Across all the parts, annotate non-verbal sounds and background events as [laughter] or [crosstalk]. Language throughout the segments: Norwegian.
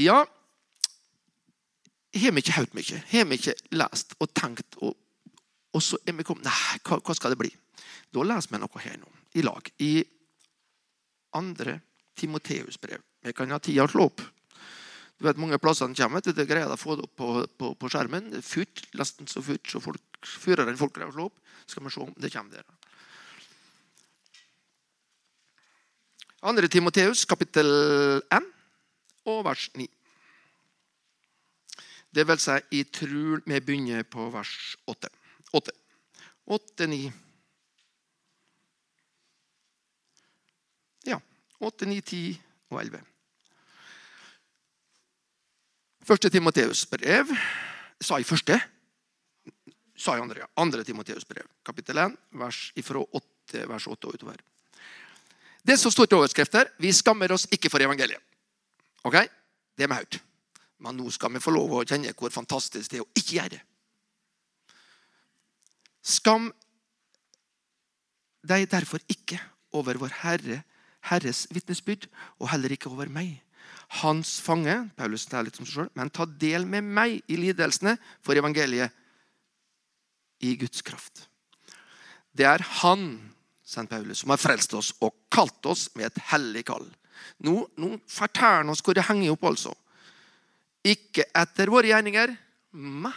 Ja, har vi ikke hørt mye? Har vi ikke lest og tenkt? Og, og så er vi kommet Nei, hva, hva, skal det bli? Da leser vi noe her nå, i lag. I andre Timoteus brev. Vi kan ha tida å slå opp. Du vet Mange plasser den kommer. Det greier å få det opp på, på, på skjermen. Fyrt, nesten så fyrt, så folk, fyrere enn folk greier å slå opp. Skal vi se om det kommer der. Andre Timoteus, kapittel 1 og vers 9. Det vil si, i trul vi begynner på vers 8. 8, 8 9 Ja. 8, 9, 10 og 11. Første Timoteus brev Sa jeg første? Sa jeg andre, ja. Andre Timoteus brev, kapittel 1, vers ifra 8, vers 8 og utover. Det som står til overskrifter Vi skammer oss ikke for evangeliet. Ok? Det har vi hørt. Men nå skal vi få lov å kjenne hvor fantastisk det er å ikke gjøre det. Skam deg derfor ikke over vår Herre, Herres vitnesbyrd, og heller ikke over meg. Hans fange, Paulus taler litt om seg selv, men ta del med meg i lidelsene for evangeliet i Guds kraft. Det er Han, St. Paulus, som har frelst oss og kalt oss med et hellig kall. Nå, nå forteller han oss hvor det henger opp, altså. Ikke etter våre gjerninger. Nei,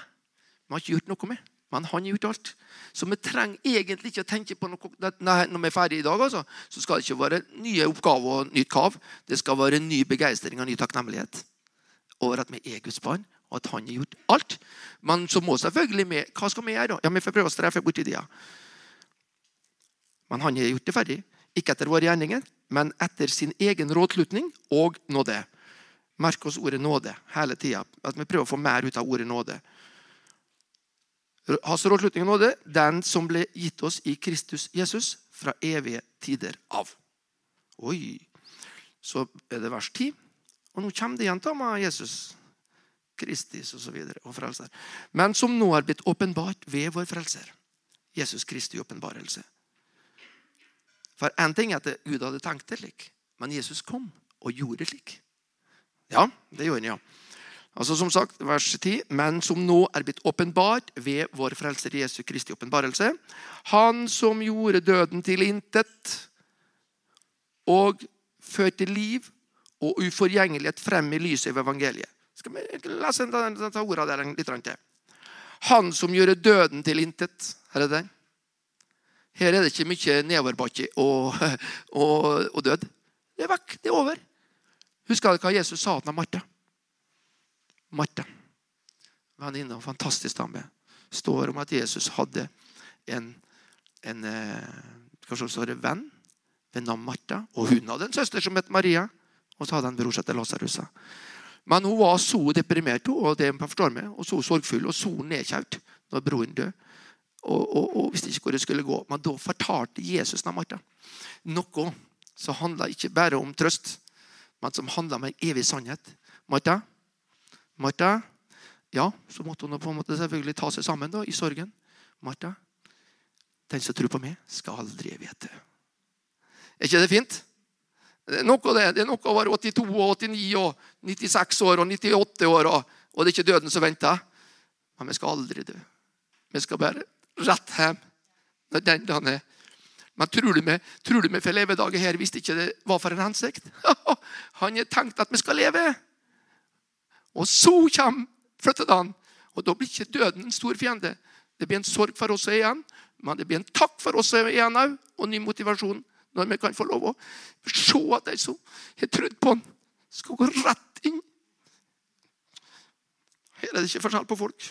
vi har ikke gjort noe med. Men han har gjort alt. Så vi trenger egentlig ikke å tenke på noe når vi er ferdige i dag. Altså. Så skal det ikke være nye oppgaver og nytt kav. Det skal være ny begeistring og ny takknemlighet over at vi er Guds barn, og at han har gjort alt. Men så må selvfølgelig vi Hva skal vi gjøre? da? Ja, Vi får prøve å streffe bort det. Men han har gjort det ferdig. Ikke etter våre gjerninger, men etter sin egen rådslutning og nåde. Merk oss ordet nåde hele tida. At vi prøver å få mer ut av ordet nåde. Hans rådslutning og nåde, den som ble gitt oss i Kristus Jesus fra evige tider av. Oi. Så er det vers 10. Og nå kommer det igjen til med Jesus. Kristus og så videre, og frelser. Men som nå er blitt åpenbart ved vår frelser. Jesus Kristi åpenbarelse. For én ting er at Gud hadde tenkt det slik, men Jesus kom og gjorde det slik. Ja, det gjorde han, ja. Altså som sagt, vers 10, Men som nå er blitt åpenbart ved vår frelser Jesu Kristi åpenbarelse. Han som gjorde døden til intet og førte liv og uforgjengelighet frem i lyset av evangeliet. Skal vi lese dette ordet der litt til? Han som gjorde døden til intet. Er det. Her er det ikke mye nedoverbakke og, [laughs] og, og død. Det er vekk. Det er over. Husker dere hva Jesus sa til Martha? Martha, venninne og fantastisk dame, står om at Jesus hadde en, en kanskje også en venn ved navn Martha. Og hun hadde en søster som het Maria. Og så hadde han bror som Lasarus. Men hun var så deprimert og det forstår meg, og så sorgfull og så nedkjært når broren døde. Og, og, og, visste ikke hvor det skulle gå. Men da fortalte Jesus til Martha noe som handla ikke bare om trøst, men som handla om en evig sannhet. Martha, Martha, ja, så måtte hun på en måte selvfølgelig ta seg sammen da, i sorgen. Martha, den som tror på meg, skal aldri vite. Er ikke det fint? Det er noe, det. det er noe å være 82 og 89 og 96 år og 98 år, og, og det er ikke døden som venter. Men vi skal aldri dø. Vi skal bare rett hjem den dagen. Men tror du vi, tror du vi får levedager her hvis det var for en hensikt? [laughs] Han har tenkt at vi skal leve. Og så kommer flyttedagen. Og da blir ikke døden en stor fiende. Det blir en sorg for oss igjen, men det blir en takk for oss igjen òg, og ny motivasjon når vi kan få lov å se at de som har trodd på han, skal gå rett inn. Her er det ikke forskjell på folk.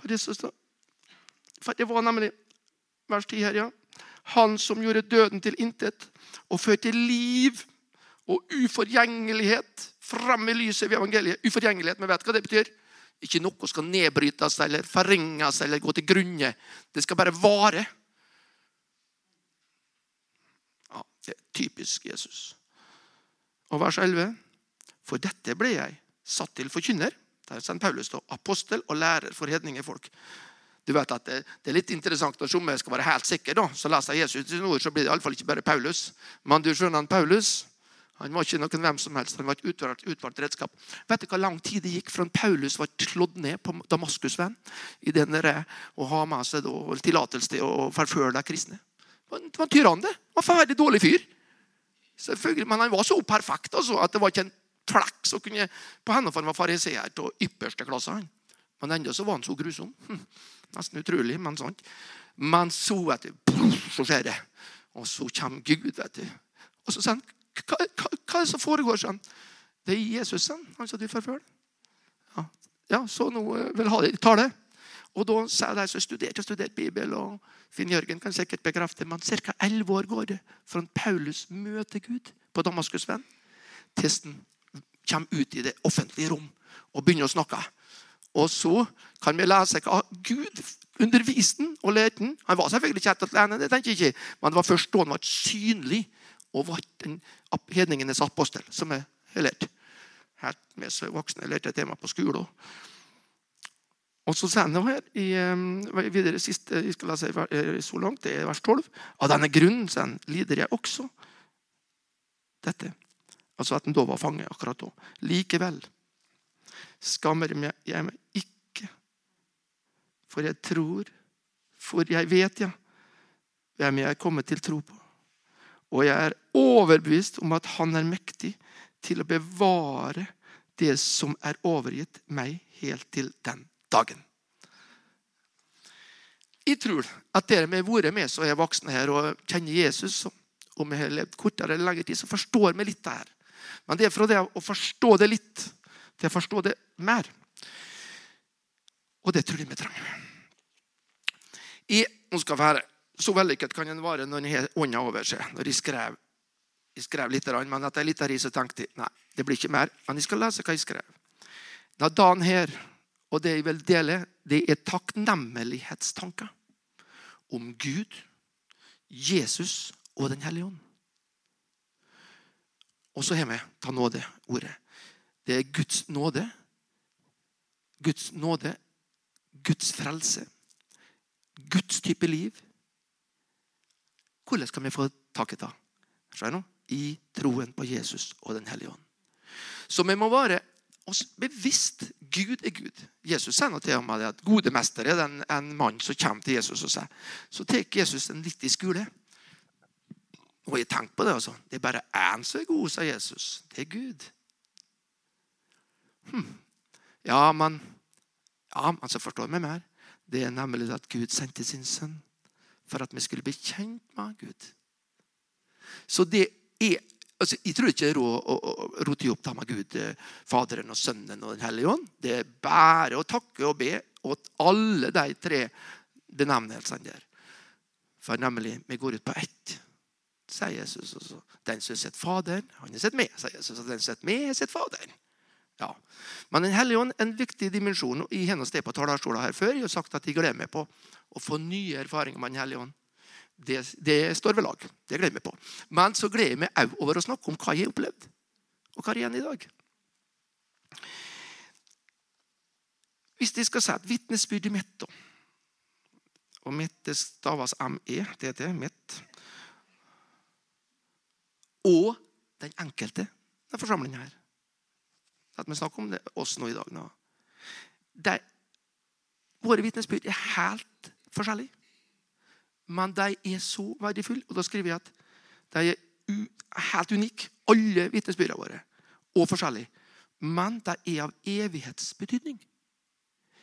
For det, var nemlig vers 10 her, ja. Han som gjorde døden til intet og førte liv og uforgjengelighet fram i lyset ved evangeliet. Uforgjengelighet, Vi vet hva det betyr. Ikke noe skal nedbrytes eller forringes eller gå til grunne. Det skal bare vare. Ja, det er typisk Jesus. Og vers 11. For dette ble jeg satt til forkynner. Der er St. Paulus da, apostel og lærer for hedningefolk. Du vet at det, det, er litt interessant når sommeren skal være helt sikker. da, Så leser Jesus sine ord, så blir det iallfall ikke bare Paulus. Men du skjønner, han Paulus Han var ikke noen hvem som helst. Han var et utvalgt, utvalgt redskap. Vet du hvor lang tid det gikk fra Paulus var slått ned på Damaskusveien i den der, å ha med seg tillatelse til å forføre de kristne? Det var en tyrann, det. Var ferdig dårlig fyr. Selvfølgelig, Men han var så perfekt altså, at det var ikke en flekk så kunne på henne for han var fariseer av ypperste klasse. Men ennå så var han så grusom. Hm. Nesten utrolig, men sant. Men så vet du, så skjer det. Og så kommer Gud. vet du. Og så sier han hva, hva, hva, er det som foregår? sånn? Det er Jesus, han som du forfølger. Ja. ja, så nå eh, vil ha det i tale. Og da sa de som studerte og studerte Bibelen, og Finn Jørgen kan sikkert bekrefte men ca. elleve år går det fra Paulus møter Gud på Damaskusveien, til han kommer ut i det offentlige rom og begynner å snakke. Og så kan vi lese hva Gud underviste og lærte han. Han var selvfølgelig ikke helt alene, det tenker jeg ikke, men det var først da han var synlig og var den hedningenes apostel, som jeg har lært. Helt med så voksne lærte tema på skolen. Og så sier han her i, videre siste, jeg skal lese eh, så langt, det er vers 12. Av denne grunnen han, lider jeg også dette. Altså at han da var fange akkurat da. Likevel skammer jeg meg ikke, for jeg tror, for jeg vet, ja, hvem jeg er kommet til tro på. Og jeg er overbevist om at han er mektig til å bevare det som er overgitt meg helt til den dagen. Jeg tror at dere med har vært med så er voksne her og kjenner Jesus, om jeg har levd kortere eller lengre tid, så forstår vi litt det her. Men det er fra det å forstå det litt til å forstå det mer. Og det tror jeg vi trenger. Jeg, nå skal være så vellykket kan en være når en har ånda over seg. Når jeg skrev, jeg skrev litt, men etter litt av så tenkte jeg nei, det blir ikke mer. Men jeg skal lese hva jeg skrev. Da dagen her, og det jeg vil dele, det er takknemlighetstanker om Gud, Jesus og Den hellige ånd. Og så har vi ta nåde-ordet. Det er Guds nåde. Guds nåde, Guds frelse, Guds type liv hvordan kan vi få tak i det? I troen på Jesus og Den hellige ånd. Så vi må være oss bevisst. Gud er Gud. Jesus sier noe til med at gode mester er den, en mann som kommer til Jesus og sier Så tar Jesus en litt i skole. Og jeg tenker på det. altså. Det er bare én som er god, sa Jesus. Det er Gud. Hm. Ja, men ja, men så forstår vi mer. Det er nemlig at Gud sendte sin sønn for at vi skulle bli kjent med Gud. Så det er altså, Jeg tror ikke det er råd å rote opp det med Gud, eh, Faderen og Sønnen og Den hellige ånd. Det er bare å takke og be åt alle de tre benevnelsene der. For nemlig, vi går ut på ett, sier Jesus. Også. Den som har sett Faderen, han har sett meg, sier Jesus. Og den som har sett meg, har sett Faderen. Ja. Men Den hellige ånd en viktig dimensjon. I hennes sted på talerstolen her før, jeg har sagt at jeg gleder meg på å få nye erfaringer med Den hellige ånd. Det, det, står ved lag. Det gleder jeg meg på. Men så gleder jeg meg òg over å snakke om hva jeg har opplevd, og hva er igjen i dag. Hvis jeg skal si at vitnesbyrdet i da og mitt det staves M-E-T-T, mitt, og den enkelte den forsamlingen her at vi snakker om det, oss nå i dag. Nå. De, våre vitnesbyrd er helt forskjellige. Men de er så verdifulle. Og da skriver jeg at de er helt unike, alle vitnesbyrdene våre. Og forskjellige. Men de er av evighetsbetydning.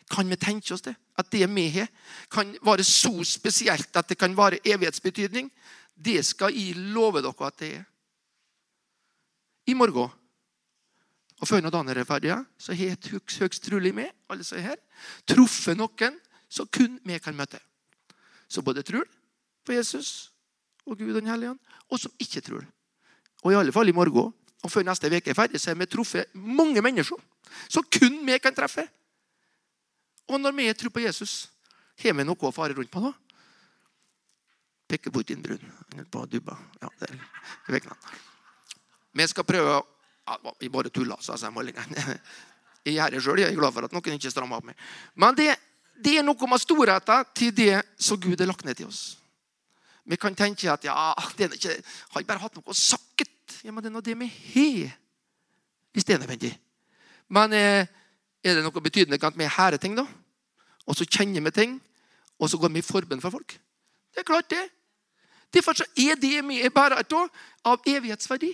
Kan vi tenke oss det? At det vi har, kan være så spesielt at det kan være evighetsbetydning? Det skal jeg love dere at det er. I morgen og før når dagen er ferdig, så har jeg høyst trolig med alle som er her, truffet noen som kun vi kan møte. Som både tror på Jesus og Gud Den hellige ånd, og som ikke tror. Og i alle fall i morgen og før neste uke er ferdig, så har vi truffet mange mennesker som kun vi kan treffe. Og når vi tror på Jesus, har vi noe å fare rundt på da? Peker bort din brun. På dubba. Ja, der. Vi skal prøve ja, Vi bare tulla, sa målingen. [laughs] Jeg gjør det sjøl. Jeg er glad for at noen ikke strammer opp meg. Men det, det er noe med storheten til det som Gud har lagt ned til oss. Vi kan tenke at ja, det er ikke, har jeg bare hatt noe sakket? ja, men det er nå det vi har, hvis det er nødvendig. Men eh, er det noe betydende at vi hærer ting, da? Og så kjenner vi ting, og så går vi i forbønn for folk? Det er klart, det. Derfor så er det vi er bare av, av evighetsverdi.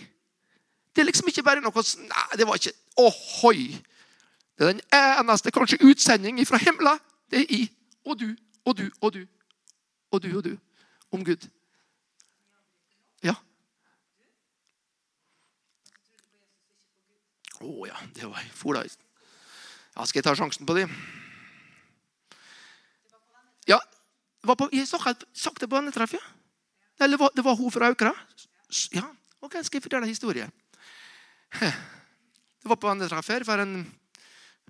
Det er liksom ikke bare noe Nei, det var ikke Ohoi! Det er den eneste kanskje utsending fra himmelen. Det er i og du og du og du og du og du om Gud. Ja. Å oh, ja, det var for deg. Ja, skal jeg ta sjansen på det? Ja, var på, jeg det på vennetreff, ja. Eller det var hun fra Aukra? Ja, ok, skal jeg fortelle en historie. Det var på en her for en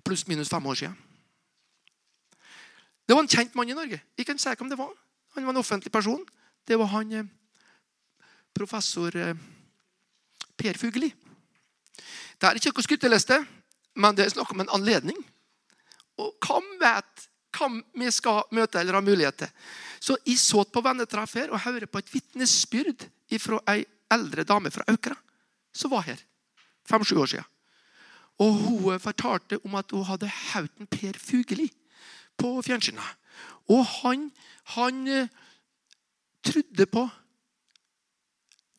pluss-minus fem år siden. Det var en kjent mann i Norge. Jeg kan si hvem det var. Han var en offentlig person. Det var han eh, professor eh, Per Fugli. Det er ikke noe skryteliste, men det er snakk om en anledning. Og hvem vet hvem vi skal møte eller ha mulighet til? Så jeg så på vennetreff her og hørte på et vitnesbyrd fra ei eldre dame fra Aukra som var her fem-sju år siden. Og Hun fortalte om at hun hadde hauten Per Fugelli på fjernsynet. Og han, han uh, trodde på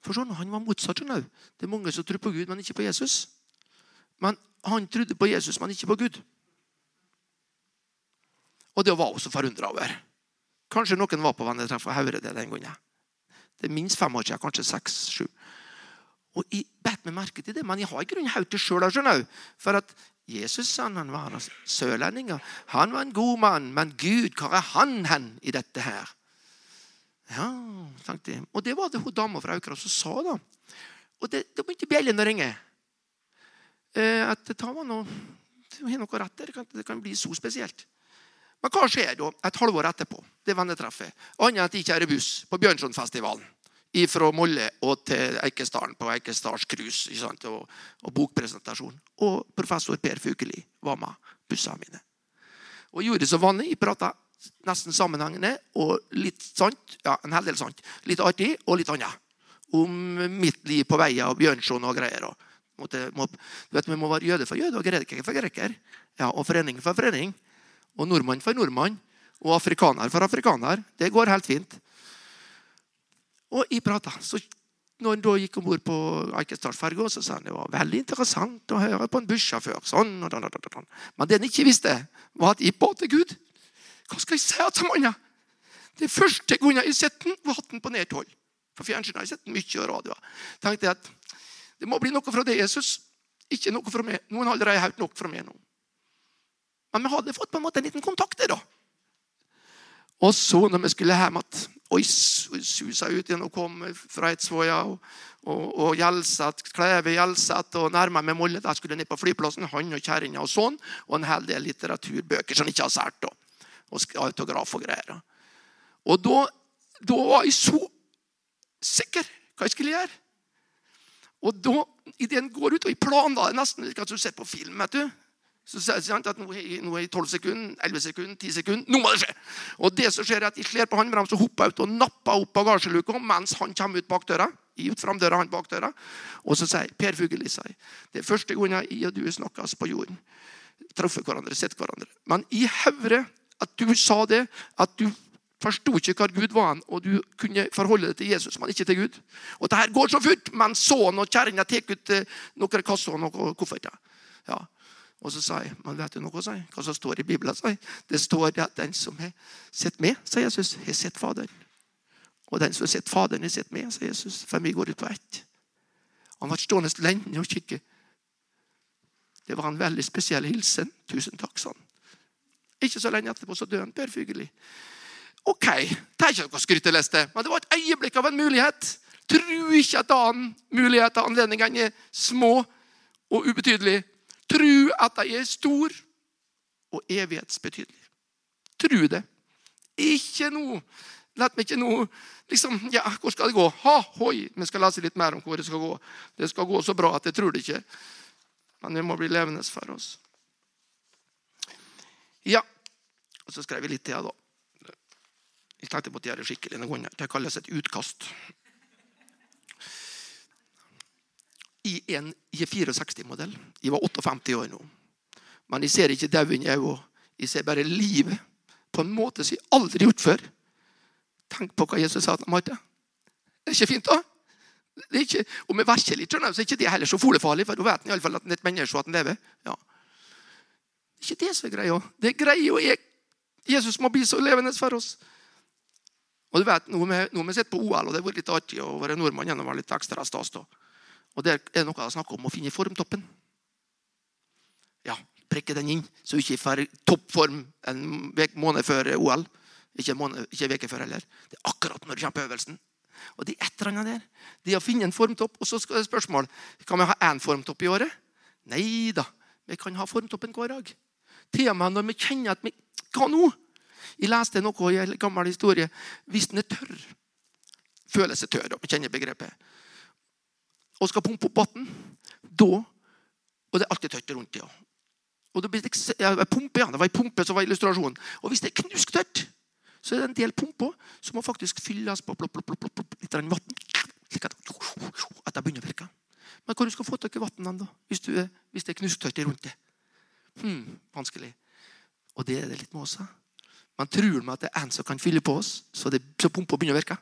For sånn, Han var motsatt. Sånn. Det er mange som tror på Gud, men ikke på Jesus. Men han trodde på Jesus, men ikke på Gud. Og det var hun så forundra over. Kanskje noen var på vennetreff og hørte det den gangen. Det er minst fem år siden, kanskje seks-sju. Og Jeg bet meg merke til det, men jeg har i grunnen hørt det sjøl. For at Jesus han, han var sørlending. Han var en god mann. Men Gud, hvor er han hen i dette her? Ja, tenkte jeg. Og det var det hun dama fra Aukra som sa. da. Og det, det begynte bjellene å ringe. Eh, at det var noe, det har noe rett der. Det kan, det kan bli så spesielt. Men hva skjer da et halvår etterpå? Det vennetreffet. Annet enn at de kjører buss på Bjørnsonfestivalen fra Molle og til Eikesdalen på Eikesdals cruise og, og, bokpresentasjon. Og professor Per Fukeli var med bussene mine. Og gjorde det så vanlig. Jeg prata nesten sammenhengende og litt sant. Ja, en hel del sant. Litt artig og litt annet. Om mitt liv på veien og Bjørnson og greier. Og måtte, må, du vet, Vi må være jøde for jøde og greker for greker. Ja, og forening for forening. Og nordmann for nordmann. Og afrikaner for afrikaner. Det går helt fint. Og jeg prata. Når han da gikk om bord på Eikestadferga, så sa han det var veldig interessant å høre på en bussjåfør. Sånn, og da, da, da, Men det han ikke visste, var at jeg ba til Gud. Hva skal jeg si til mannen? Det første gangen jeg har sett den, var hatt den på nært hold. På fjernsynet har jeg sett den mye og radio. tenkte jeg at det må bli noe fra det, Jesus. Ikke noe fra meg. Noen har allerede hørt nok fra meg nå. Men vi hadde fått på en måte en liten kontakt der, da. Og så, når vi skulle hjem igjen Oi, susa ut igjen og kom fra Eidsvoja og, og, og Hjelset, Kleve Hjelset og nærma meg Molde. Der skulle ned på flyplassen, han og kjerringa og sånn. Og en hel del litteraturbøker som han ikke har sært. Og autograf og greier. Og da, da var jeg så sikker hva jeg skulle gjøre. Og da, Ideen går ut, og jeg planla det nesten hva du ser på film vet du, så sier han at nå er jeg 12 sekunder, 11 sekunder, 10 sekunder. Nå må det skje! Og det som skjer er at Jeg slår på håndbremsen og hopper ut og napper opp bagasjeluka mens han kommer ut bak døra. Ut framdøra, han bak døra. Og så sier Per Fugelli det er første gangen jeg og du snakkes på jorden. Truffet hverandre, sett hverandre. Men jeg hører at du sa det, at du forsto ikke hva Gud var, og du kunne forholde deg til Jesus, men ikke til Gud. Og det her går så fort, men sønnen og kjerringa tar ut eh, noen kasser og noen kofferter. Ja. Og så sa jeg, men vet du noe, sa jeg, hva som står i Bibelen? sa jeg. Det står at den som har sett meg, sa Jesus, har sett Faderen. Og den som har sett Faderen, har sett meg, sa Jesus. For vi går ut på ett. Han var stående lenge og kikke. Det var en veldig spesiell hilsen. Tusen takk, sa han. Ikke så lenge etterpå så døde han, Per Fugelli. Ok, det er ikke noe skryteliste, men det var et øyeblikk av en mulighet. Tro ikke at annen mulighet og anledning er små og ubetydelige. Tru at de er stor og evighetsbetydelig. Tro det. Ikke noe La meg ikke nå liksom, Ja, hvor skal det gå? Ha, hoi. Vi skal lese litt mer om hvor det skal gå. Det skal gå så bra at jeg tror det ikke. Men det må bli levende for oss. Ja. Og så skrev jeg litt til, da. Jeg tenkte jeg måtte gjøre det skikkelig. Det kalles et utkast. I en I64-modell. Jeg var 58 år nå. Men jeg ser ikke dauden i øynene. Jeg ser bare livet på en måte som jeg aldri har gjort før. Tenk på hva Jesus sa til Marte. Det er ikke fint, da? Det er ikke, og med virkelig så er ikke det heller så folefarlig, for da vet en iallfall at det er et menneske og at en lever. Ja. Det er ikke det som er greia. Det er greia er Jesus må bli så levende for oss. Og du vet, Nå har vi sett på OL, og det har vært litt artig å være nordmann gjennom litt ekstra stas. da. Og Der er det noe jeg snakker om å finne formtoppen. Ja, Prikke den inn, så du ikke får toppform en måned før OL. Ikke en uke før heller. Det er akkurat når du kommer på øvelsen. Og det er et eller annet der. De å finne en formtopp. Og så skal det spørsmål kan vi ha én formtopp i året. Nei da. Vi kan ha formtoppen hver dag. Temaet når vi kjenner at vi Hva nå? Jeg leste noe i en gammel historie. Hvis den er tørr, føler seg tørr, vi kjenner begrepet, og skal pumpe opp vann, da Og det er alltid tørt rundt det. Ja. Og det, blir, ja, pumpe, ja, det var ei pumpe som var illustrasjonen. Og hvis det er knusktørt så er det en del pumper som må faktisk fylles på plopp, plopp, plopp, plopp, litt vann. Slik at, at det begynner å virke. Men hvor du skal få tak i vann hvis, hvis det er knusktørt rundt det? Hmm, vanskelig. Og det er det litt med oss. Man tror med at det er en som kan fylle på oss, så, det, så pumpa begynner å virke.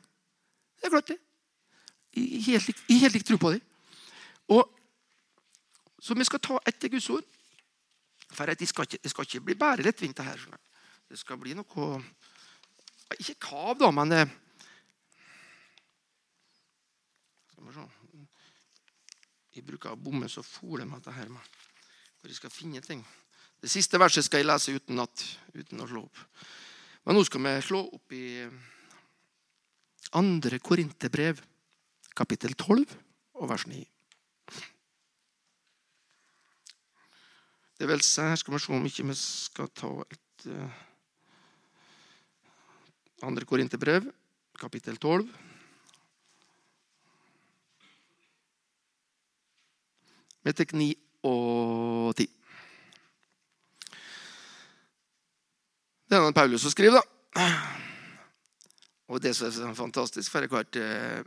Det er klart, det. Jeg helt, lik tro på det. Og, så vi skal ta etter Guds ord. For det skal ikke, det skal ikke bli bare lettvint. Det her. Det skal bli noe ikke kav, da, men eh, Skal Jeg bruker å bomme så fole med dette her For jeg skal finne ting. Det siste verset skal jeg lese uten, at, uten å slå opp. Men nå skal vi slå opp i eh, andre Korinterbrev, kapittel 12 og vers 9. Det vil si, her skal vi se om ikke vi skal ta et uh, andre Korinterbrev, kapittel 12. Vi tar 9 og 10. Det er Paulus som skriver, da. Og det som er fantastisk, for hvert, eh,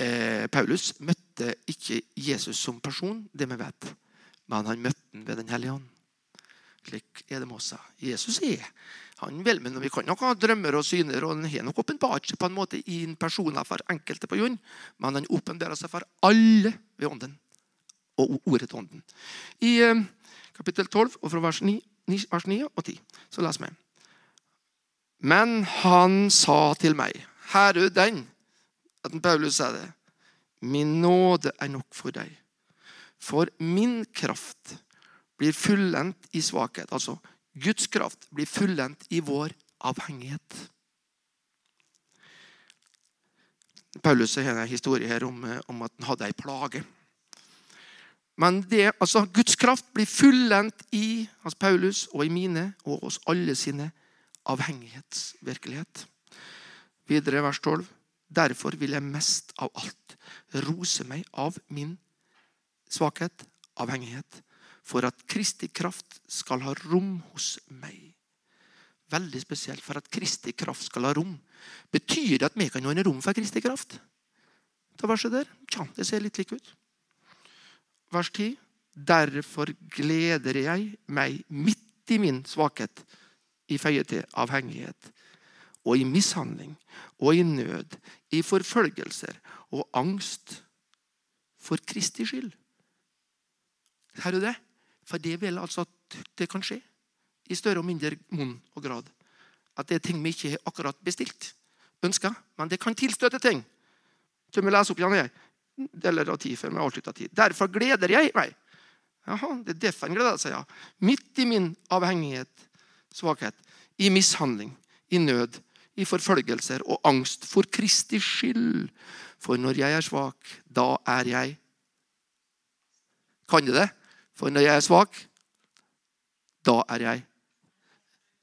eh, Paulus møtte ikke Jesus som person, det vi vet. Men han møtte ham ved Den hellige ånd. Slik er det med oss. Jesus er han vel, men Vi kan nok ha drømmer og syner, og han har nok åpenbart seg på en måte i en person for enkelte på jorden, men han åpenbarer seg for alle ved ånden og ordet til ånden. I eh, kapittel 12, og fra vers 9, vers 9 og 10, så leser vi. Men han sa til meg Her er den at Paulus sa det. Min nåde er nok for deg. For min kraft blir fullendt i svakhet. Altså Guds kraft blir fullendt i vår avhengighet. Paulus har en historie her om, om at han hadde ei plage. Men det, altså, Guds kraft blir fullendt i hans Paulus og i mine og hos alle sine avhengighetsvirkelighet. Videre vers 12. Derfor vil jeg mest av alt rose meg av min svakhet, avhengighet, for at Kristi kraft skal ha rom hos meg. Veldig spesielt. For at Kristi kraft skal ha rom. Betyr det at vi kan ordne rom for Kristi kraft? Ta verset der. Ja, det ser litt lik ut. Vers 10. Derfor gleder jeg meg midt i min svakhet, i føye til avhengighet, og i mishandling, og i nød, i forfølgelser og angst for Kristi skyld. Hører du det? For det vil altså at det kan skje. I større og mindre monn og grad. At det er ting vi ikke har akkurat bestilt, ønska, men det kan tilstøte ting. Så vi leser opp igjen jeg. Deler av tid før vi avslutter tid. Derfor gleder jeg meg. Jaha, det er derfor han gleder seg, ja. Midt i min avhengighet, svakhet, i mishandling, i nød, i forfølgelser og angst for Kristi skyld. For når jeg er svak, da er jeg Kan du det? For når jeg er svak, da er jeg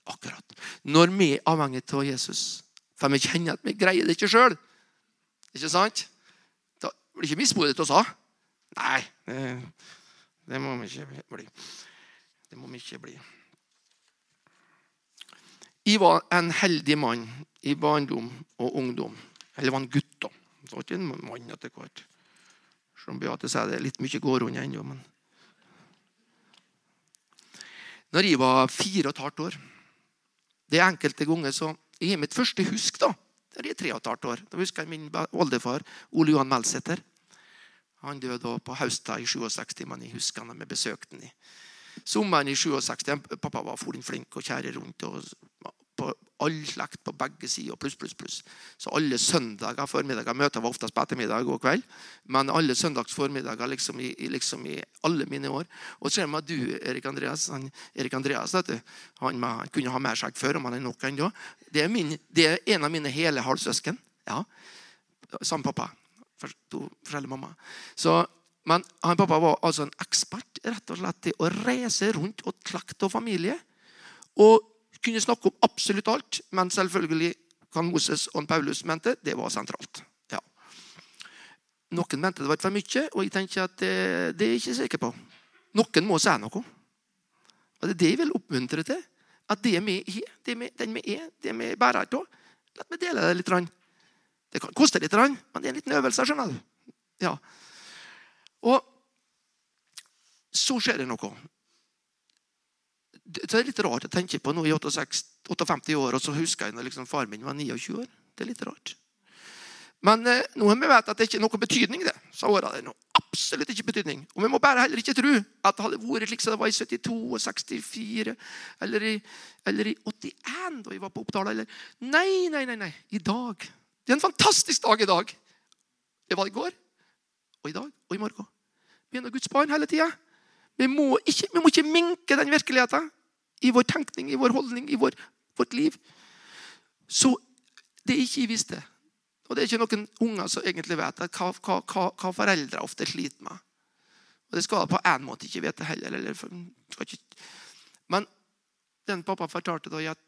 akkurat. Når vi er avhengig av Jesus, for vi kjenner at vi greier det ikke sjøl Ikke sant? Da blir det ikke mismodig til oss. Nei, det, det må vi ikke bli. Det må vi ikke bli. Jeg var en heldig mann i barndom og ungdom. Eller var en gutt, da. Det var ikke en mann etter hvert. Som Beate sier, det er litt mye går unna ennå. Men når jeg var fire og et halvt år Det er enkelte ganger så Jeg har mitt første husk, da. Der er tre og et halvt år. Da husker jeg min oldefar Ole Johan Melsæter. Han døde på høsten i 67, men jeg husker han da vi besøkte han i sommeren i 67. Pappa var flink og kjære rundt. og på all slekt på begge sider. pluss, pluss, pluss. Så alle søndager formiddager Møter var oftest på ettermiddag og kveld. Men alle søndags formiddager liksom i, liksom i alle mine år. Og så man du, Erik Andreas. Han, Erik Andreas du, han, han, kunne ha mer skjegg før, om han er nok ennå. Det, det, er en av mine hele halvsøsken. Ja. Samme pappa. To forskjellige mamma. Så men han pappa var altså en ekspert rett og slett til å reise rundt og klekt og familie. Og kunne snakke om absolutt alt, men selvfølgelig kan Moses og Paulus mente det var sentralt. Ja. Noen mente det var for mye, og jeg tenker at det, det er jeg ikke sikker på. Noen må si noe. Og Det er det jeg vil oppmuntre til. At det vi vi, den vi er, det vi bærer av, la meg dele det litt. Det kan koste litt, men det er en liten øvelse. skjønner du. Ja. Og så skjer det noe det er litt rart å tenke på nå i 58, 58 år, og så husker jeg når liksom far min var 29 år. Det er litt rart. Men eh, nå har vi vet at det ikke er noe betydning, det. åra det nå. Absolutt ikke betydning. Og vi må bare heller ikke tro at det hadde vært slik som det var i 72 og 64 eller i, eller i 81, da jeg var på Oppdal. Eller. Nei, nei, nei, nei. I dag. Det er en fantastisk dag i dag. Det var i går, og i dag og i morgen. Vi er Guds barn hele tida. Vi vi må ikke minke den virkeligheten i vår tenkning, i vår holdning, i vår, vårt liv. Så det er ikke jeg visste, og det er ikke noen unger som egentlig vet hva, hva, hva, foreldre ofte sliter med. Og Det skal på en måte ikke vite heller. Eller, Men den pappa fortalte da at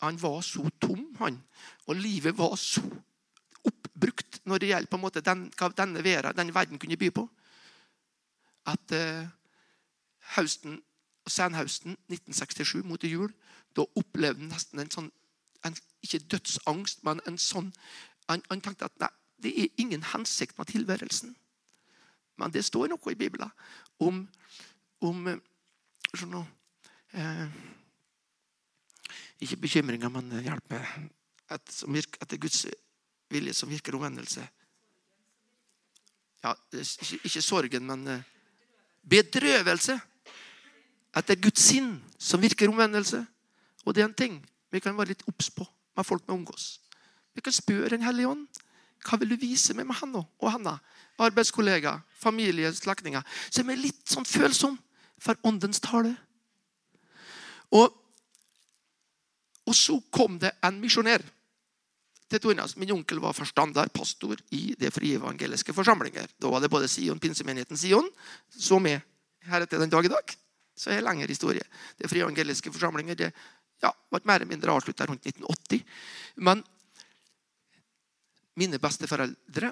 han var så tom, han. Og livet var så oppbrukt når det gjelder på en måte den, hva denne verden, den verden kunne by på. At eh, høsten, senhøsten 1967 mot jul, da opplevde han nesten en sånn en, Ikke dødsangst, men en sånn han, han, tenkte at nei, det er ingen hensikt med tilværelsen. Men det står noe i Bibelen om, om sånn eh, Ikke bekymringer, men hjelp. Et, som virker, etter Guds vilje som virker omvendelse. Ja, ikke, sorgen, men bedrøvelse. At det er Guds sinn, som virker omvendelse. Og det er en ting vi kan være litt obs på med folk vi omgås. Vi kan spørre Den hellige ånd. Hva vil du vise meg med han og henne? Arbeidskollegaer, familie, slektninger. Så er litt sånn følsom for åndens tale. Og, og så kom det en misjonær til Tornas. Min onkel var forstander, pastor i Det frie evangeliske forsamlinger. Da var det både Sion, pinsemenigheten Sion, så med heretter den dag i dag. Så er det lengre historie. Det frie evangeliske forsamlinger det ja, ble mer eller mindre avslutta rundt 1980. Men mine besteforeldre,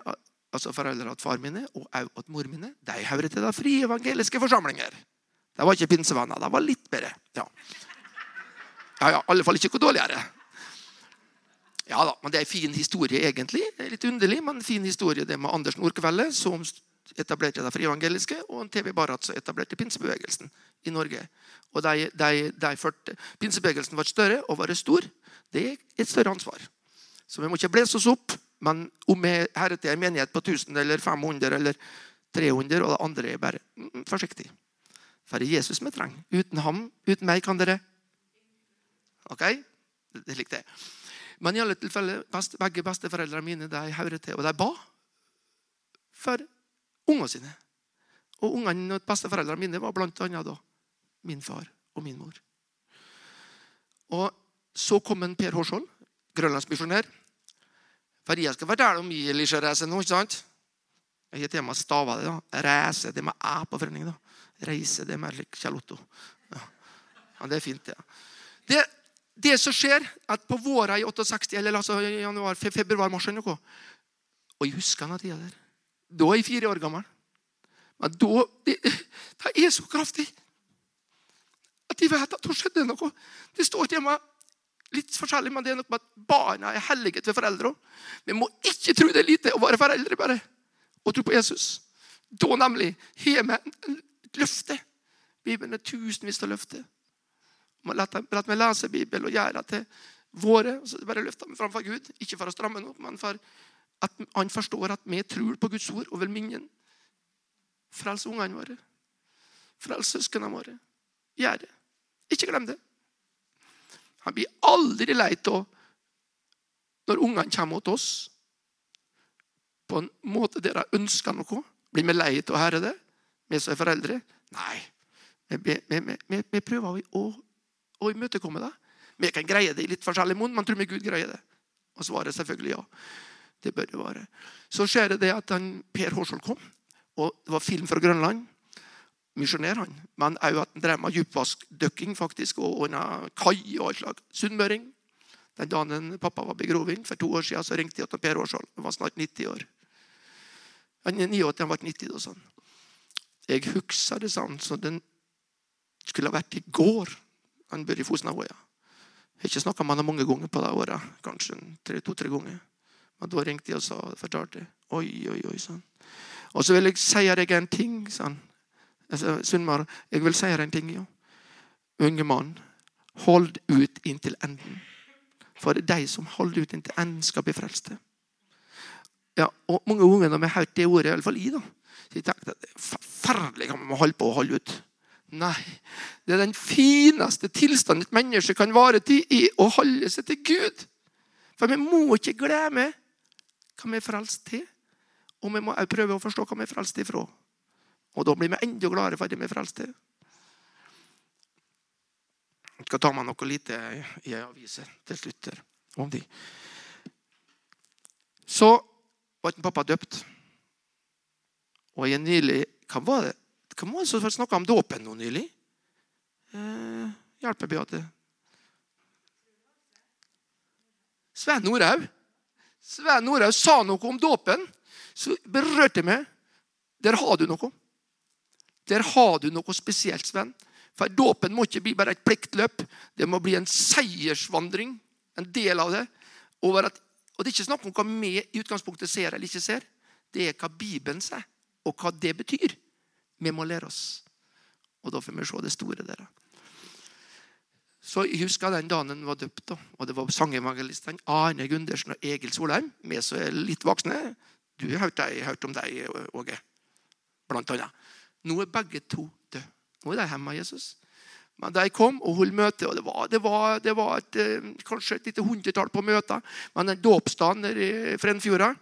altså foreldrene til far mine og også til mor mine, de hører til de frie evangeliske forsamlinger. De var ikke pinsevenner. De var litt bedre. Ja. ja, ja, i alle fall ikke noe dårligere. Ja da, men Det er en fin historie, egentlig. Det er Litt underlig, men en fin historie det med Anders Nordkvelde, som etablerte det frievangeliske, og TV Barat som etablerte pinsebevegelsen i Norge. Og de, de, de førte, Pinsebevegelsen var større og var stor. Det er et større ansvar. Så vi må ikke blese oss opp. Men om vi heretter er en menighet på 1000 eller 500 eller 300, og det andre er bare mm, forsiktig. For det er Jesus vi trenger. Uten ham, uten meg, kan dere Ok? Det det er. Men i alle tilfeller, best, begge besteforeldrene mine de hører til, og de ba for ungene sine. Og ungene og besteforeldrene mine var blant annet da min far og min mor. Og Så kom en Per Hårsvold, grønlandsmisjonær. For jeg skal fortelle om lisjereise nå. ikke sant? Jeg har hjemme stava det. da. Reise, det med æ på foreningen. da. Reise, det med Kjell Otto. Ja. ja. det er fint. Ja. Det det som skjer, at på våra i 68, eller altså januar, februar, mars noe, Og jeg husker den tida der. Da er jeg fire år gammel. Men da det, det er så kraftig at de vet at det skjedde noe. Det står meg litt forskjellig, men det er noe med at barna er hellige til foreldre. Vi må ikke tro det er lite å være foreldre bare og tro på Jesus. Da nemlig har vi et løfte. Bibelen er tusenvis av løfter. La meg lese Bibelen og gjøre det til våre. Så bare løfte meg framfor Gud. Ikke for å stramme noe, men for at han forstår at vi tror på Guds ord og vil minne ham. Frels ungene våre. Frels søsknene våre. Gjør det. Ikke glem det. Han blir aldri lei av når ungene kommer til oss på en måte der de ønsker noe. Blir vi lei av å høre det, vi som er foreldre? Nei. Vi, vi, vi, vi prøver å, å imøtekomme deg. Vi kan greie det i litt forskjellig munn, men tror vi Gud greier det? Og svaret selvfølgelig ja. Det bør det være. Så skjer det at han, Per Hårsvold kom, og det var film fra Grønland. Misjonær, han. Men òg at han drev med dypvaskdykking faktisk, og ordna kai og alt slags. Sunnmøring. Den dagen pappa var begrovet for to år siden, så ringte jeg til Per Hårsvold. Han var snart 90 år. Han er 89, han ble 90 da, sånn. Jeg husker det sånn så den skulle ha vært i går. Han bor i Fosnavåja. Jeg har ikke snakka med ham mange ganger på det året. Kanskje to-tre ganger. Men da ringte jeg og sa, fortalte Oi, oi, oi, sånn. Og så vil jeg si deg en ting, sånn. Altså, Sunnmar, jeg vil si deg en ting, ja. Unge mann, hold ut inntil enden. For de som holder ut inntil enden, skal bli frelste. Ja, og Mange vi har hørt det ordet, i alle fall i, da, så jeg tenkte at det er forferdelig kan man holde på å holde ut. Nei. Det er den fineste tilstanden et menneske kan vare til, i å holde seg til Gud. For vi må ikke glemme hva vi er frelst til. Og vi må også prøve å forstå hva vi er frelst ifra. Og da blir vi enda gladere for det vi er frelst til. Jeg skal ta med noe lite i avisen til slutt her, om de. Så var pappa døpt. Og jeg nylig Hva var det Det som snakka om dåpen nå nylig? Eh, hjelper Beate. Sven Norhaug. Sven Norhaug sa noe om dåpen så berørte meg. Der har du noe. Der har du noe spesielt, Sven. For dåpen må ikke bli bare et pliktløp. Det må bli en seiersvandring. En del av det. Og Det er ikke snakk om hva vi i utgangspunktet ser eller ikke ser. Det er hva Bibelen sier, og hva det betyr. Vi må lære oss. Og da får vi se det store der. Så Jeg husker den dagen han var døpt. Da. og Det var sangevangelistene Arne Gundersen og Egil Solheim. Vi som er litt voksne. Du har hørt, hørt om deg, Åge. Blant annet. Nå er begge to døde. Nå er de hjemme av Jesus. Men de kom og holdt møte, og det var, det var, det var et, eh, kanskje et lite hundretall på møter. Men en dåpsdagen i Frenfjorda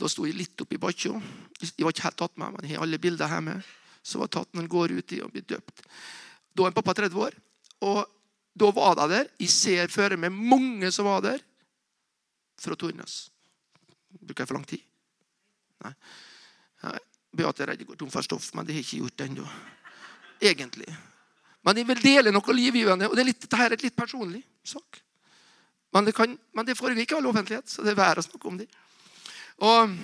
da sto jeg litt oppi bakkja. Jeg var ikke helt tatt med, men jeg har alle bilder hjemme. Så var tatt når han går uti og blir døpt. Da er pappa 30 år. Og da var de der. Jeg ser føre meg mange som var der fra Tornes. Bruker jeg for lang tid? Nei. Beate er redd jeg går tom for stoff, men det har jeg ikke gjort ennå. Egentlig. Men jeg vil dele noe livgivende, og det litt, dette er et litt personlig sak. Men det, kan, men det foregår ikke all offentlighet, så det er verre å snakke om det. Og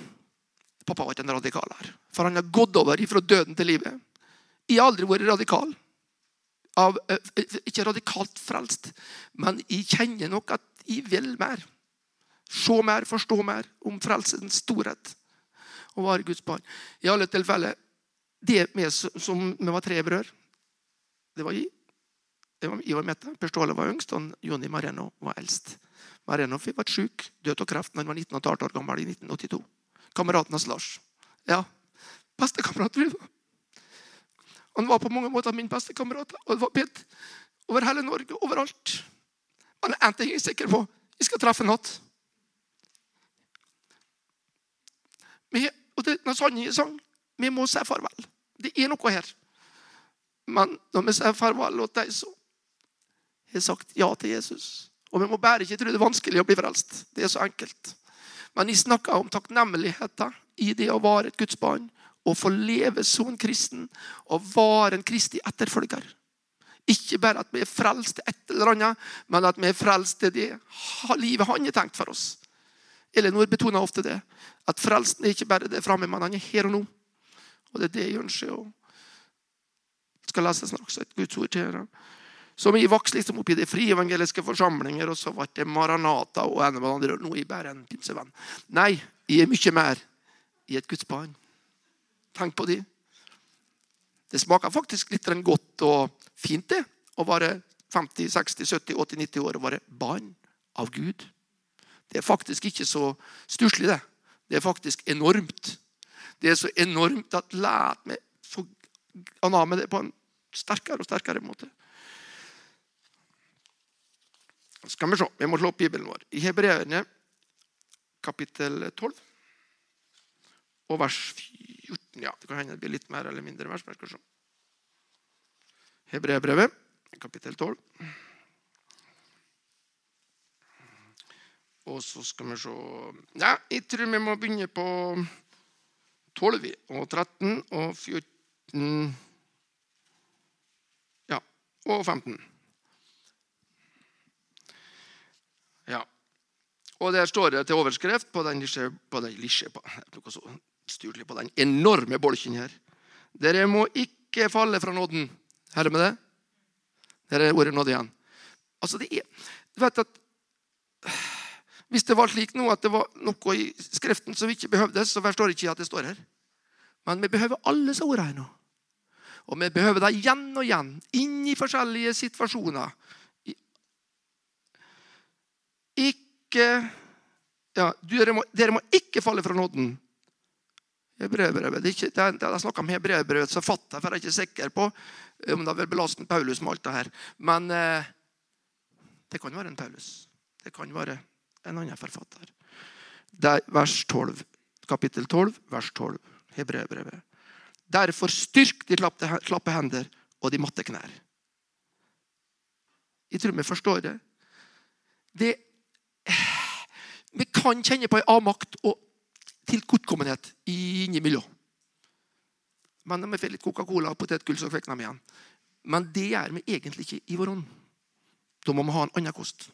Pappa var ikke en radikal her, for han har gått over fra døden til livet. Jeg har aldri vært radikal. Av, ikke radikalt frelst, men jeg kjenner nok at jeg vil mer. Se mer, forstå mer om frelsens storhet og være Guds barn. I alle tilfeller det med som vi var tre brødre. Det var jeg. Jeg var Mette. Per Ståle var yngst, og Jonny Mareno var eldst. Mareno ble syk, død av kreft da han var 19 år gammel i 1982. Kameraten hans Lars. Ja, bestekamerat. Han var på mange måter min bestekamerat. Og det var bedt over hele Norge, overalt. Men én ting er jeg sikker på. Jeg skal treffe ham igjen. Og det, når Sonja sang, vi må si farvel. Det er noe her. Men når vi sier farvel til dem, så har jeg sagt ja til Jesus. Og vi må bare ikke tro det er vanskelig å bli frelst. Det er så enkelt. Men jeg snakker om takknemligheten i det å være et Guds barn. Og få leve som kristen og være en kristig etterfølger. Ikke bare at vi er frelst til et eller annet, men at vi er frelst til det livet han har tenkt for oss. Elinor betoner ofte det. At frelsen er ikke bare det framme, men han er her og nå. Og det er det jeg ønsker å skal lese snart et Guds ord til dere. Så jeg vokste liksom opp i de frie evangeliske forsamlinger, og så ble det Maranata og en av andre. Nå er jeg bare en pinsevenn. Nei, jeg er mye mer i et Guds barn. Tenk på de. Det smaker faktisk litt godt og fint det, å være 50, 60, 70, 80, 90 år og være barn av Gud. Det er faktisk ikke så stusslig, det. Det er faktisk enormt. Det er så enormt at lært meg få ana med det på en sterkere og sterkere måte. Skal vi se, Vi må slå opp Bibelen vår. I Hebreerne kapittel 12 og vers 14. Ja, Det kan hende det blir litt mer eller mindre vers. men skal se. Hebreerbrevet, kapittel 12. Og så skal vi se Ja, jeg tror vi må begynne på 12 og 13 og 14 Ja, og 15. Ja. Og der står det til overskrift på den, på den, på, på den enorme bolken her. Dere må ikke falle fra nåden. Her er med det? Der er ordet nåde igjen. Altså, det er, du vet at Hvis det var slik nå at det var noe i Skriften som ikke behøvdes, så forstår ikke at det står her. Men vi behøver alle disse ordene her nå. Og vi behøver det igjen og igjen, inn i forskjellige situasjoner. Ikke ja, dere, må, dere må ikke falle fra nåden. Hebreerbrevet. Det er ikke, det er, snakk om hebreerbrevets forfatter, for jeg er ikke sikker på om det er belastende Paulus med alt det her. Men eh, det kan være en Paulus. Det kan være en annen forfatter. Det er vers 12, kapittel 12, vers 12. Hebreerbrevet. Derfor styrk de klappe hender og de matte knær. Jeg tror vi forstår det. det kan kjenne på en avmakt og tilkortkommenhet innimellom. Men de får litt Coca-Cola og potetgull, så kvekker de igjen. Men det gjør vi egentlig ikke i vår ånd. Da må vi ha en annen kost.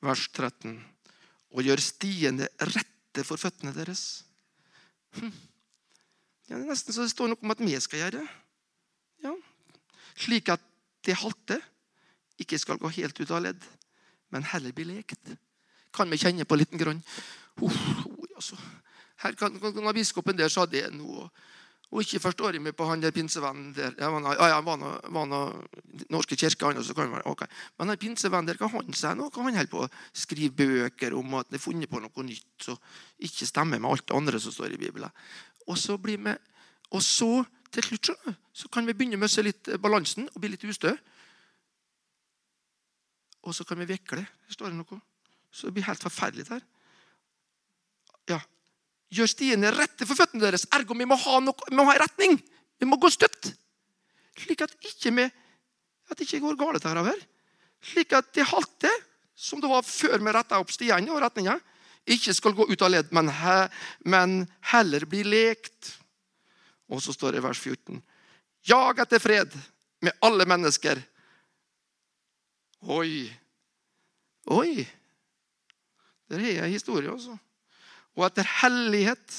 Vers 13. Og gjør stiene rette for føttene deres. Hm. Ja, det er nesten så det står noe om at vi skal gjøre det. Ja. Slik at det halte ikke skal gå helt ut av ledd, men heller bli lekt. Kan vi kjenne på liten grann? Uh, altså. Her kan, kan, Biskopen der sa det nå. Og ikke forstår jeg meg på han der pinsevennen der. Ja, han, ja, han var noe, var noe norske kirke, han også. Kan okay. Men han pinsevennen der, hva han sier nå? Hva han holder på å skrive bøker om at han har funnet på noe nytt som ikke stemmer med alt det andre som står i Bibelen. Og så blir vi, og så til slutt så kan vi begynne å miste litt balansen og bli litt ustø. Og så kan vi vikle. Står det noe? Så det blir helt forferdelig der. Ja. Gjør stiene rette for føttene deres. Ergo vi må ha, noe, vi må ha retning. Vi må gå støtt. Slik at ikke vi at det ikke går galt her. Slik at det halte, som det var før vi retta opp stiene og retninga, ikke skal gå ut av ledd, men, he, men heller bli lekt. Og så står det i vers 14.: Jag etter fred med alle mennesker Oi. Oi. Der har jeg historie, altså. Og etter hellighet.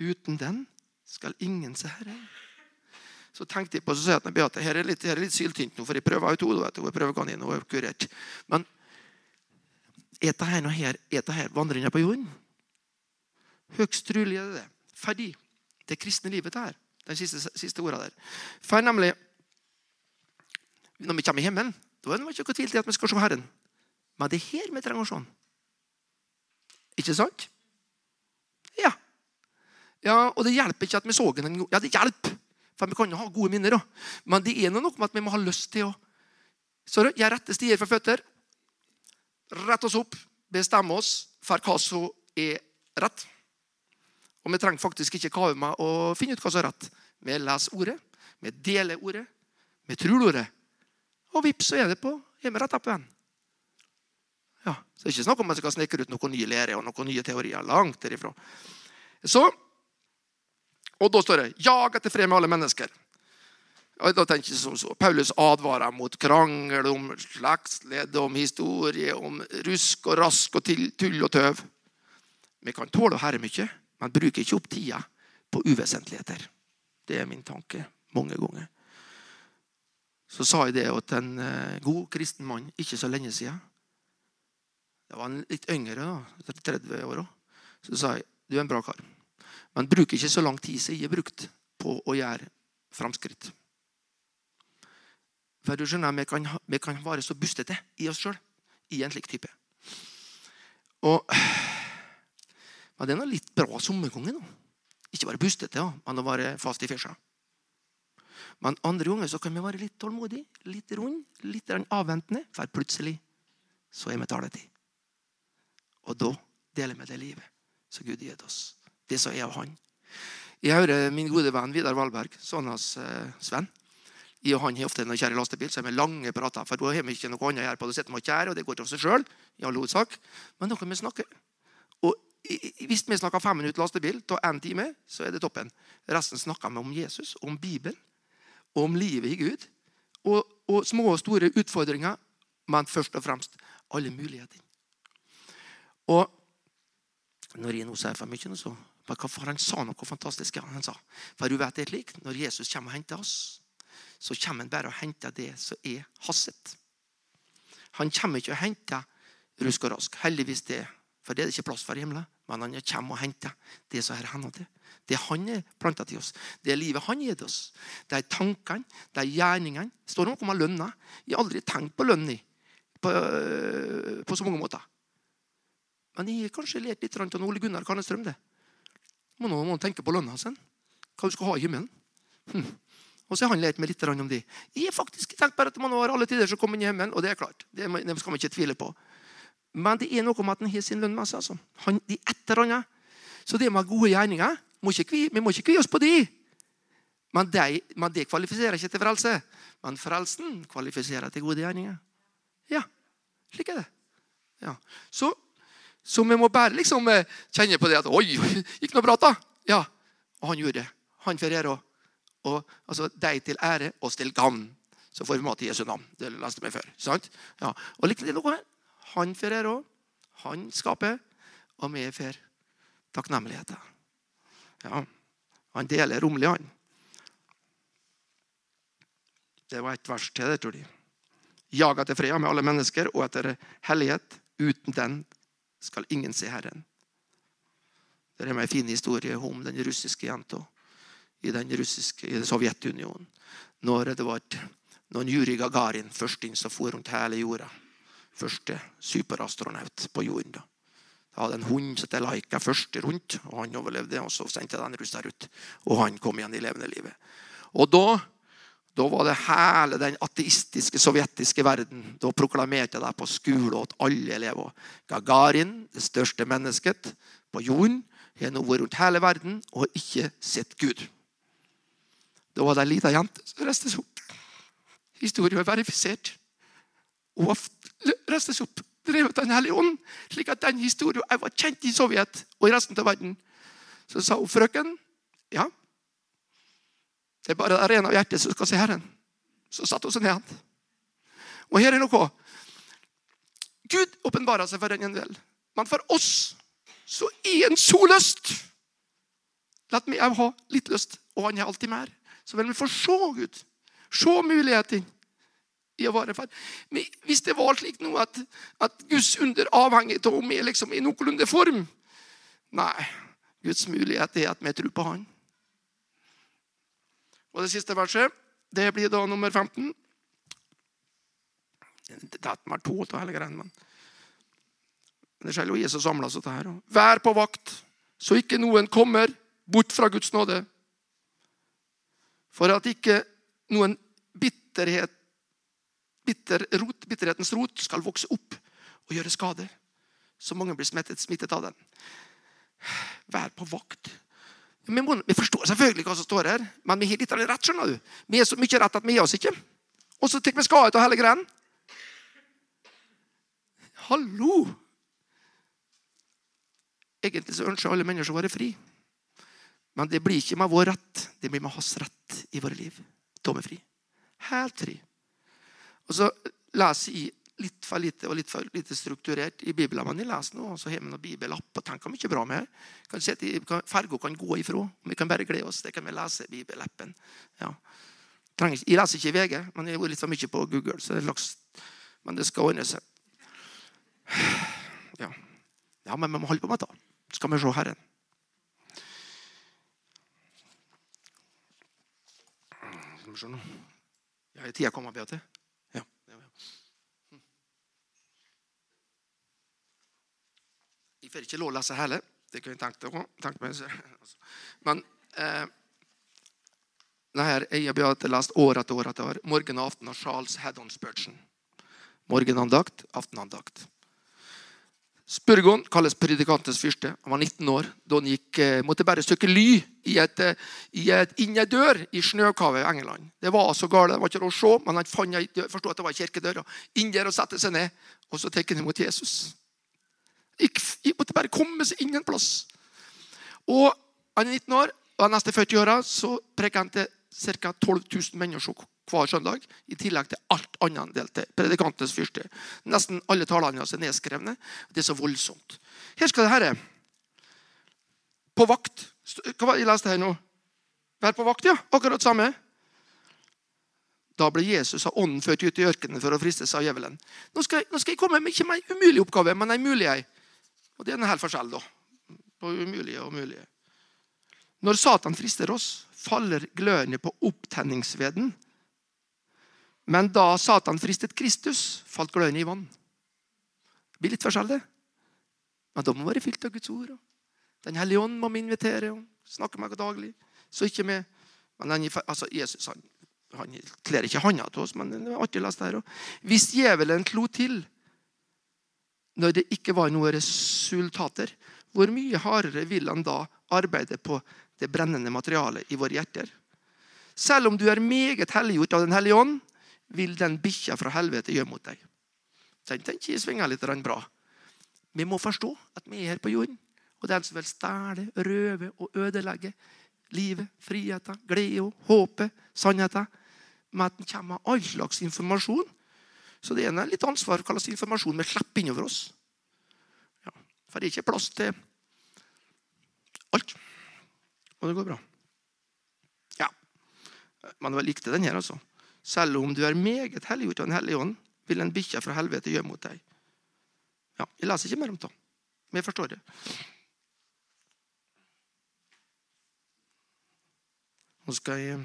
Uten den skal ingen se Herren. Så tenkte jeg på så at Beate her er litt, her er litt syltynt nå, for jeg prøver ut hodet. Hun inn, og er kurert. Men er dette her, her, her vandringa på jorden? Høgst trolig er det det. Fordi det kristne livet det her. De siste, siste orda der. For nemlig når vi kommer i himmelen, da er det ikke noe tvil til at vi skal se Herren. Men det er her vi trenger å se Ikke sant? Ja. ja. Og det hjelper ikke at vi så den. Ja, det hjelper, for vi kan jo ha gode minner. da. Men det er noe med at vi må ha lyst til å Så jeg retter stier for føtter. Rett oss opp, bestemme oss for hva som er rett. Og vi trenger faktisk ikke kave med å finne ut hva som er rett. Vi leser ordet, vi deler ordet, vi tror ordet. Og vips, så er det på igjen. Ja, så det er ikke snakk om at man skal snekre ut noen nye lærere og noen nye teorier. Langt derifra. Så, og da står det 'Jag etter fred med alle mennesker'. Og da tenker jeg som så, Paulus advarer mot krangel om slektsledd, om historie, om rusk og rask og tull og tøv. Vi kan tåle å herre mye, men bruker ikke opp tida på uvesentligheter. Det er min tanke mange ganger så sa jeg det til en eh, god kristen mann ikke så lenge siden. Det var en litt yngre, da, 30 år. Så sa jeg du er en bra kar. Men bruk ikke så lang tid som jeg har brukt på å gjøre framskritt. For du skjønner, Vi kan, vi kan være så bustete i oss sjøl i en slik type. Og, men det er noe litt bra sommerkonge. Ikke være bustete, men å være fast i fesja. Men andre ganger så kan vi være litt tålmodige, litt rund, litt avventende. For plutselig så er vi taletid. Og da deler vi det livet som Gud har gitt oss. Det som er av Han. Jeg hører min gode venn Vidar Valberg, sønnen hans eh, Sven. Jeg og han har ofte når kjære lastebil, så er vi lange prater. For da har vi ikke noe annet å gjøre på. Da sitter vi kjære, og det går til seg sjøl. I all hovedsak. Men da kan vi snakke. Hvis vi snakker fem minutter lastebil av én time, så er det toppen. Resten snakker vi om Jesus, om Bibelen, om livet i Gud. Og, og små og store utfordringer, men først og fremst alle muligheter. Og når jeg nå sier for mye, så for han sa noe fantastisk. Han sa, for du vet det er slik, Når Jesus kommer og henter oss, så kommer han bare og henter det som er hasset. Han kommer ikke og henter rusk og rask. Heldigvis det, for det er det ikke plass for i himmelen. Men han kommer og henter det som er henne til. Det han er planta til oss. Det er livet han gir til oss. Det er tankene, det er gjerningene. Det noe om lønna. Jeg har aldri tenkt på lønn på, på så mange måter. Men jeg har kanskje lært litt av Ole Gunnar Karnestrøm. det. Må nå må tenke på lønna sin. Hva du skal ha i himmelen. Hm. Og så har han lært meg litt om det. Jeg har faktisk tenkt bare at man har alle tider som kommer inn i himmelen, og det er klart. Det skal man ikke tvile på. Men det er noe med at han har sin lønn med seg. Altså. Han, de etter han Så det med gode gjerninger må vi, vi må ikke kvie oss på de. Men de, men de kvalifiserer ikke til frelse. Men frelsen kvalifiserer til gode gjerninger. Ja, slik er det. Ja. Så så vi må bare liksom eh, kjenne på det at Oi, gikk noe bra, da? Ja. Og han gjorde det. Han får ære. Og, altså, deg til ære, oss til gagn. Så får vi mat i Jesu navn. Det leste vi før. sant? Ja. Og like det noe. Han får ære. Han skaper. Og vi får takknemligheter. Ja. Han deler rommelig, han. Det var et vers til det, tror de. Jag etter freda med alle mennesker og etter hellighet. Uten den skal ingen se Herren. Det er en fin historie om den russiske jenta i den russiske, i Sovjetunionen. Når det var noen Juri Gagarin først inn så for rundt hele jorda. Første superastronaut på jorden. da. Det hadde en hund som jeg Laika først rundt, og han overlevde. og Så sendte jeg den russa ut, og han kom igjen i levende livet. Og da da var det hele den ateistiske sovjetiske verden. Da proklamerte jeg det på skole at alle elever. Gagarin, det største mennesket på jorden, har nå vært rundt hele verden og har ikke sett Gud. Da var det ei lita jente som reiste seg opp. Historien var verifisert. Hun reiste seg opp, drevet Den hellige ånd, slik at den historien var kjent i Sovjet og i resten av verden. Så sa hun frøken ja, det er bare det rene av hjertet som skal se Herren. Så satte hun seg ned. Og her er noe. Gud åpenbarer seg for en del. Men for oss så er en så lyst. La meg ha litt lyst, og han har alltid mer. Så vil vi få se Gud. Se muligheter i å være far. Hvis det var slik nå at, at Guds under avhenger av om vi liksom i noenlunde form Nei. Guds mulighet er at vi tror på Han. Og det siste verset det blir da nummer 15. Det er to av hele greia, men det skjer jo Jesus samla seg til her. Vær på vakt, så ikke noen kommer bort fra Guds nåde. For at ikke noen bitterhet, bitter rot, bitterhetens rot skal vokse opp og gjøre skade. Så mange blir smittet, smittet av den. Vær på vakt. Vi, må, vi, forstår selvfølgelig hva som står her, men vi har litt rett. skjønner du. Vi er så mye rett at vi gir oss ikke. Og så tar vi skade av hele greia. Hallo! Egentlig så ønsker alle mennesker å være fri. Men det blir ikke med vår rett. Det blir med hans rett i våre liv. Da er vi fri. Helt fri. Og så leser jeg litt for lite og litt for lite strukturert i Bibelen. Men jeg leser nå, og så har vi noen bibelapp og tenker mye bra med. Kan se at Ferga kan gå ifra. Vi kan bare glede oss. Det kan vi lese i bibelappen. Ja. Jeg leser ikke i VG, men jeg har vært litt for mye på Google. så det er laks, Men det skal ordne seg. Ja. ja, men vi må holde på med det. Skal vi se Herren. Skal vi se nå. Ja, tida kommet, Beate? Ja. ja, ja. Jeg får ikke lov å lese hele. Det kunne jeg tenkt, tenkt meg. Men eh, her jeg har lest år etter år etter år. Morgen og aften av Charles Haddon Spurgeon. Morgenandakt, aftenandakt. Spurgon kalles predikantens fyrste. Han var 19 år da han gikk, eh, måtte bare søke ly i et, eh, i et, inn ei dør i snøkavet i England. Det var så galt, det var ikke å se, men han forsto at det var kirkedøra. kirkedør. Inn der og sette seg ned, og så tar han imot Jesus. Gikk, måtte bare komme seg ingen plass. Og Han er 19 år, og de neste 40 åra preker han til ca. 12 000 mennesker hver søndag, i tillegg til alt annet han delte. Predikantens fyrste. Nesten alle talene hans er nedskrevne. Det er så voldsomt. Her skal det herre På vakt. Hva jeg leste her nå? Vær på vakt, ja. Akkurat samme. Da ble Jesus av ånden ført ut i ørkenen for å fristes av djevelen. Nå skal, jeg, nå skal jeg komme med ikke en umulig oppgave, men en mulig ei. Og det er en hel forskjell, da. På umulige og mulige. Når Satan frister oss, faller glørne på opptenningsveden men da Satan fristet Kristus, falt glørne i vann. Det blir litt forskjell, det. Men da må vi være fylt av Guds ord. Den hellige ånd må vi invitere og snakke med daglig. Så ikke med, men den, altså Jesus han, han kler ikke handa til oss, men det er artig å lese det her. Hvis djevelen klo til når det ikke var noen resultater, hvor mye hardere vil han da arbeide på det brennende materialet i våre hjerter? Selv om du er meget helliggjort av Den hellige ånd, vil den bikkja fra helvete gjøre mot deg? Den jeg svinger litt bra. Vi må forstå at vi er her på jorden. Og den som vil stjele, røve og ødelegge livet, friheten, gleden, håpet, sannheten med at den kommer med all slags informasjon. Så det ene er litt ansvar for hva slags informasjon vi slipper innover oss. Ja, for det er ikke plass til alt. Og det går bra. Ja. Men jeg likte den her, altså. Selv om du er meget helliggjort av Den hellige ånd, vil en bikkje fra helvete gjøre mot deg. Ja, Jeg leser ikke mer om det, men jeg forstår det. Nå skal jeg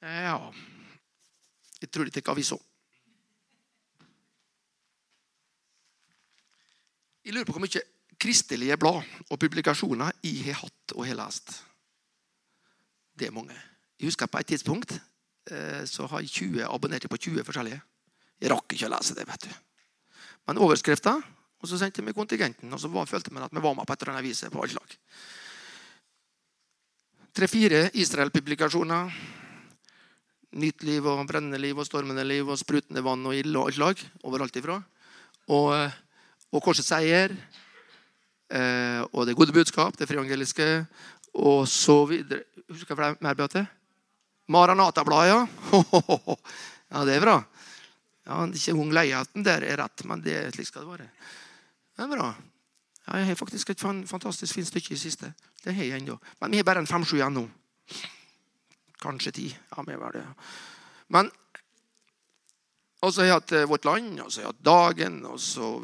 Ja Jeg tror det tar så. Jeg lurer på hvor mye kristelige blad og publikasjoner jeg har hatt og har lest. Det er mange. Jeg husker På et tidspunkt eh, så har jeg 20 abonnerte på 20 forskjellige. Jeg rakk ikke å lese det. vet du. Men overskrifta, og så sendte vi kontingenten. Og så var, følte vi at vi var med på et eller annet vis på Tre-fire Israel-publikasjoner. Nytt liv og brennende liv og stormende liv og sprutende vann og ild og alt slag. Overalt ifra. Og, eh, og Korsets seier. Eh, og det gode budskap, det friangeliske. Og så videre. Husker jeg mer, Beate? Maranata-bladet, ja. [laughs] ja, det er bra. Ja, Ikke ung leiaten der er rett, men det slik skal det være. Det er bra. Ja, jeg har faktisk et fantastisk fint stykke i siste. Det har jeg ennå. Men vi har bare en fem-sju igjen nå. Kanskje ti. Ja, vi har det. Men og så har jeg hatt eh, Vårt Land, og så har jeg hatt Dagen,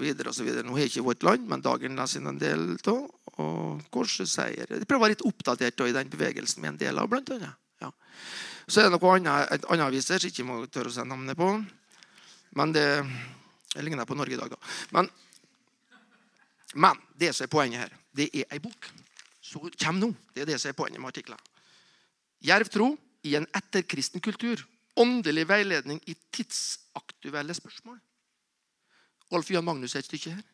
videre. Nå har jeg ikke Vårt Land, men Dagen leser jeg en del av. Og Korset seier. Jeg prøver å være litt oppdatert i den bevegelsen med en del av, blant annet. Ja. Så er det noe annet, et annet aviser som ikke må tørre å si navnet på. Men det jeg ligner på Norge i dag, da. Men, men det som er poenget her, det er ei bok. Så kommer nå. Det er det som er poenget med artikkelen. Jerv tro i en etterkristen kultur. Åndelig veiledning i tidsaktuelle spørsmål. Olf Jan Magnus er et stykke her.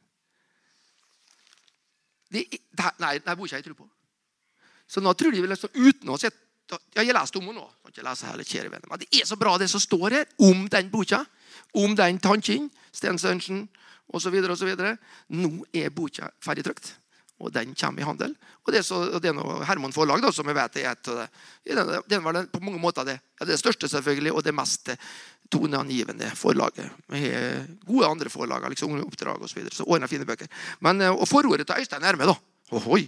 De, det, nei, det bor ikke jeg tro på. Så nå tror de vel liksom uten å se ja, Jeg leste om henne nå. Jeg ikke hele, kjære venner. Men det er så bra, det som står her om den boka. Om den tannkinn, Sten Sørensen osv. Nå er boka ferdig trykt, og den kommer i handel. Og Det er, så, det er noe Herman Forlag, da, som jeg vet er et av det. Den var på mange måter det, det største selvfølgelig, og det mest toneangivende forlaget. Vi har gode andre forlag, liksom Oppdrag osv. Så, videre, så ordner fine bøker. Men, eh, og forordet til Øystein Gjerme, da. Ohoi,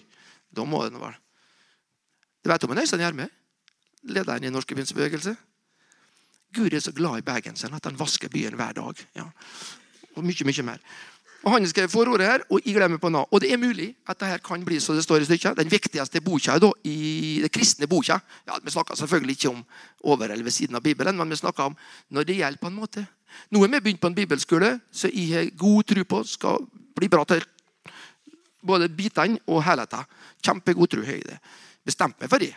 da må det være Du vet om en Øystein Gjerme? lederen i Norske Pinnsebevegelse. Gud er så glad i bergenseren at han vasker byen hver dag. Ja. Og mye, mye mer. Og Han skrev forordet her, og jeg glemmer på nå. Og det er mulig at dette kan bli så det står i stykket. Den viktigste boka da, i det kristne boka. Ja, Vi snakker selvfølgelig ikke om over eller ved siden av Bibelen, men vi snakker om når det gjelder på en måte. Nå er vi begynt på en bibelskole, så jeg har god tro på skal bli bra til både bitene og helheten. Kjempegod tro har jeg det. Bestemt meg for det.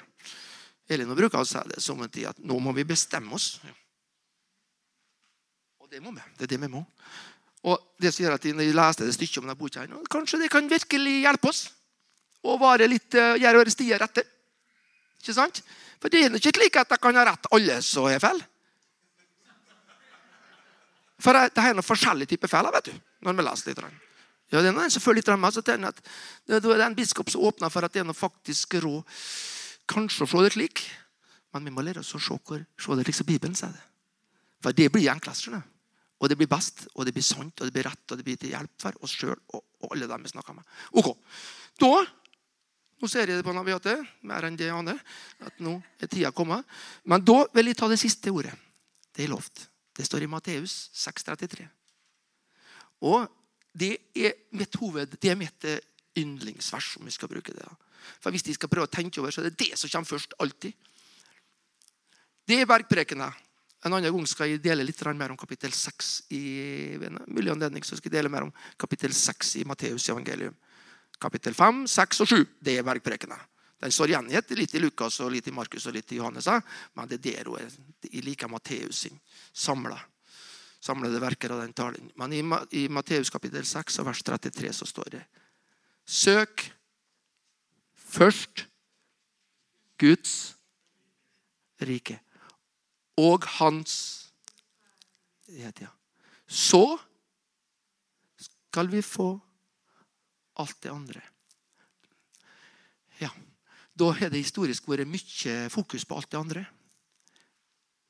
Elin bruker å si det som en tid at nå må vi bestemme oss. Og det må vi. Det er det vi må. Og det gjør at når jeg leste det stykket om denne boka, kanskje det kan virkelig hjelpe oss å være litt, gjøre våre stier etter. Ikke sant? For det er ikke slik at jeg kan ha rett alle som er feil. For det er noen forskjellige typer feil vet du, når vi leser litt. Ja, det er noen som føler litt ramme, så det er, det er en biskop som åpner for at det er noe faktisk råd kanskje å se det slik. Men vi må lære oss å se, hvor, se det slik som Bibelen sier det. For det blir enklest. skjønner Og det blir best, og det blir sant, og det blir rett, og det blir til hjelp for oss sjøl og, og, alle dem vi snakker med. Ok, da, Nå ser jeg det på Naviate, mer enn det aner, at nå er tida kommet. Men da vil jeg ta det siste ordet. Det er lovt. Det står i Matteus 6,33. Og det er mitt hoved, det er mitt eh, yndlingsvers, om vi skal bruke det. For Hvis de skal prøve å tenke over, så er det det som kommer først. alltid. Det er bergprekene. En annen gang skal jeg dele litt mer om kapittel 6 i mulig anledning, så skal jeg dele mer om kapittel 6 i Matteus evangelium. Kapittel 5, 6 og 7 det er bergprekene. Den står gjengitt litt i Lukas, og litt i Markus og litt i Johannes. Men det er der hun er. i like Matteus sin samla samlede verker av den talen. Men i, i Matteus kapittel 6 og vers 33 så står det Søk først Guds rike og hans ja. Så skal vi få alt det andre. Ja. Da har det historisk vært mye fokus på alt det andre.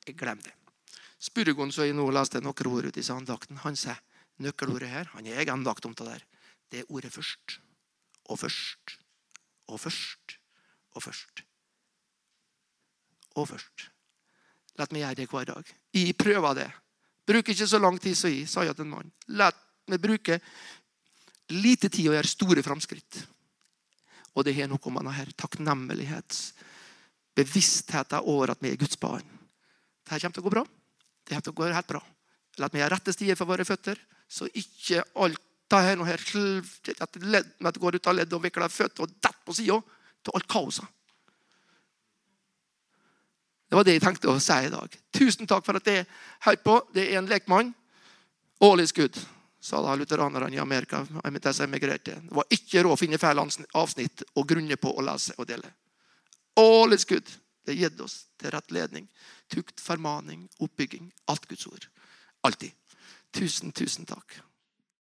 Jeg Glem det. Spurregon, som jeg nå leste noen ord ut i andakten, han sier nøkkelordet her Han er egen andakt om det der. Det er ordet først. Og først. Og først. Og først. Og først. La meg gjøre det hver dag. Jeg prøver det. Bruker ikke så lang tid som jeg, sa jeg til en mann. La meg bruke lite tid og gjøre store framskritt. Og det har noe med denne takknemlighetsbevisstheten over at vi er Guds barn. Dette kommer til å gå bra. Det gå helt bra. La meg ha rette stier for våre føtter, så ikke alt det her, her at det går ut av ledd og vikler føtter og detter på sida til alt kaoset. Det var det jeg tenkte å si i dag. Tusen takk for at det hørte på. Det er en lekmann. All is good sa da lutheranerne i Amerika. emigrerte. Det var ikke råd å finne feil avsnitt og grunne på å lese og dele. All is. Det har gitt oss til rettledning, tukt, formaning, oppbygging. Alt Guds ord. Alltid. Tusen, tusen takk.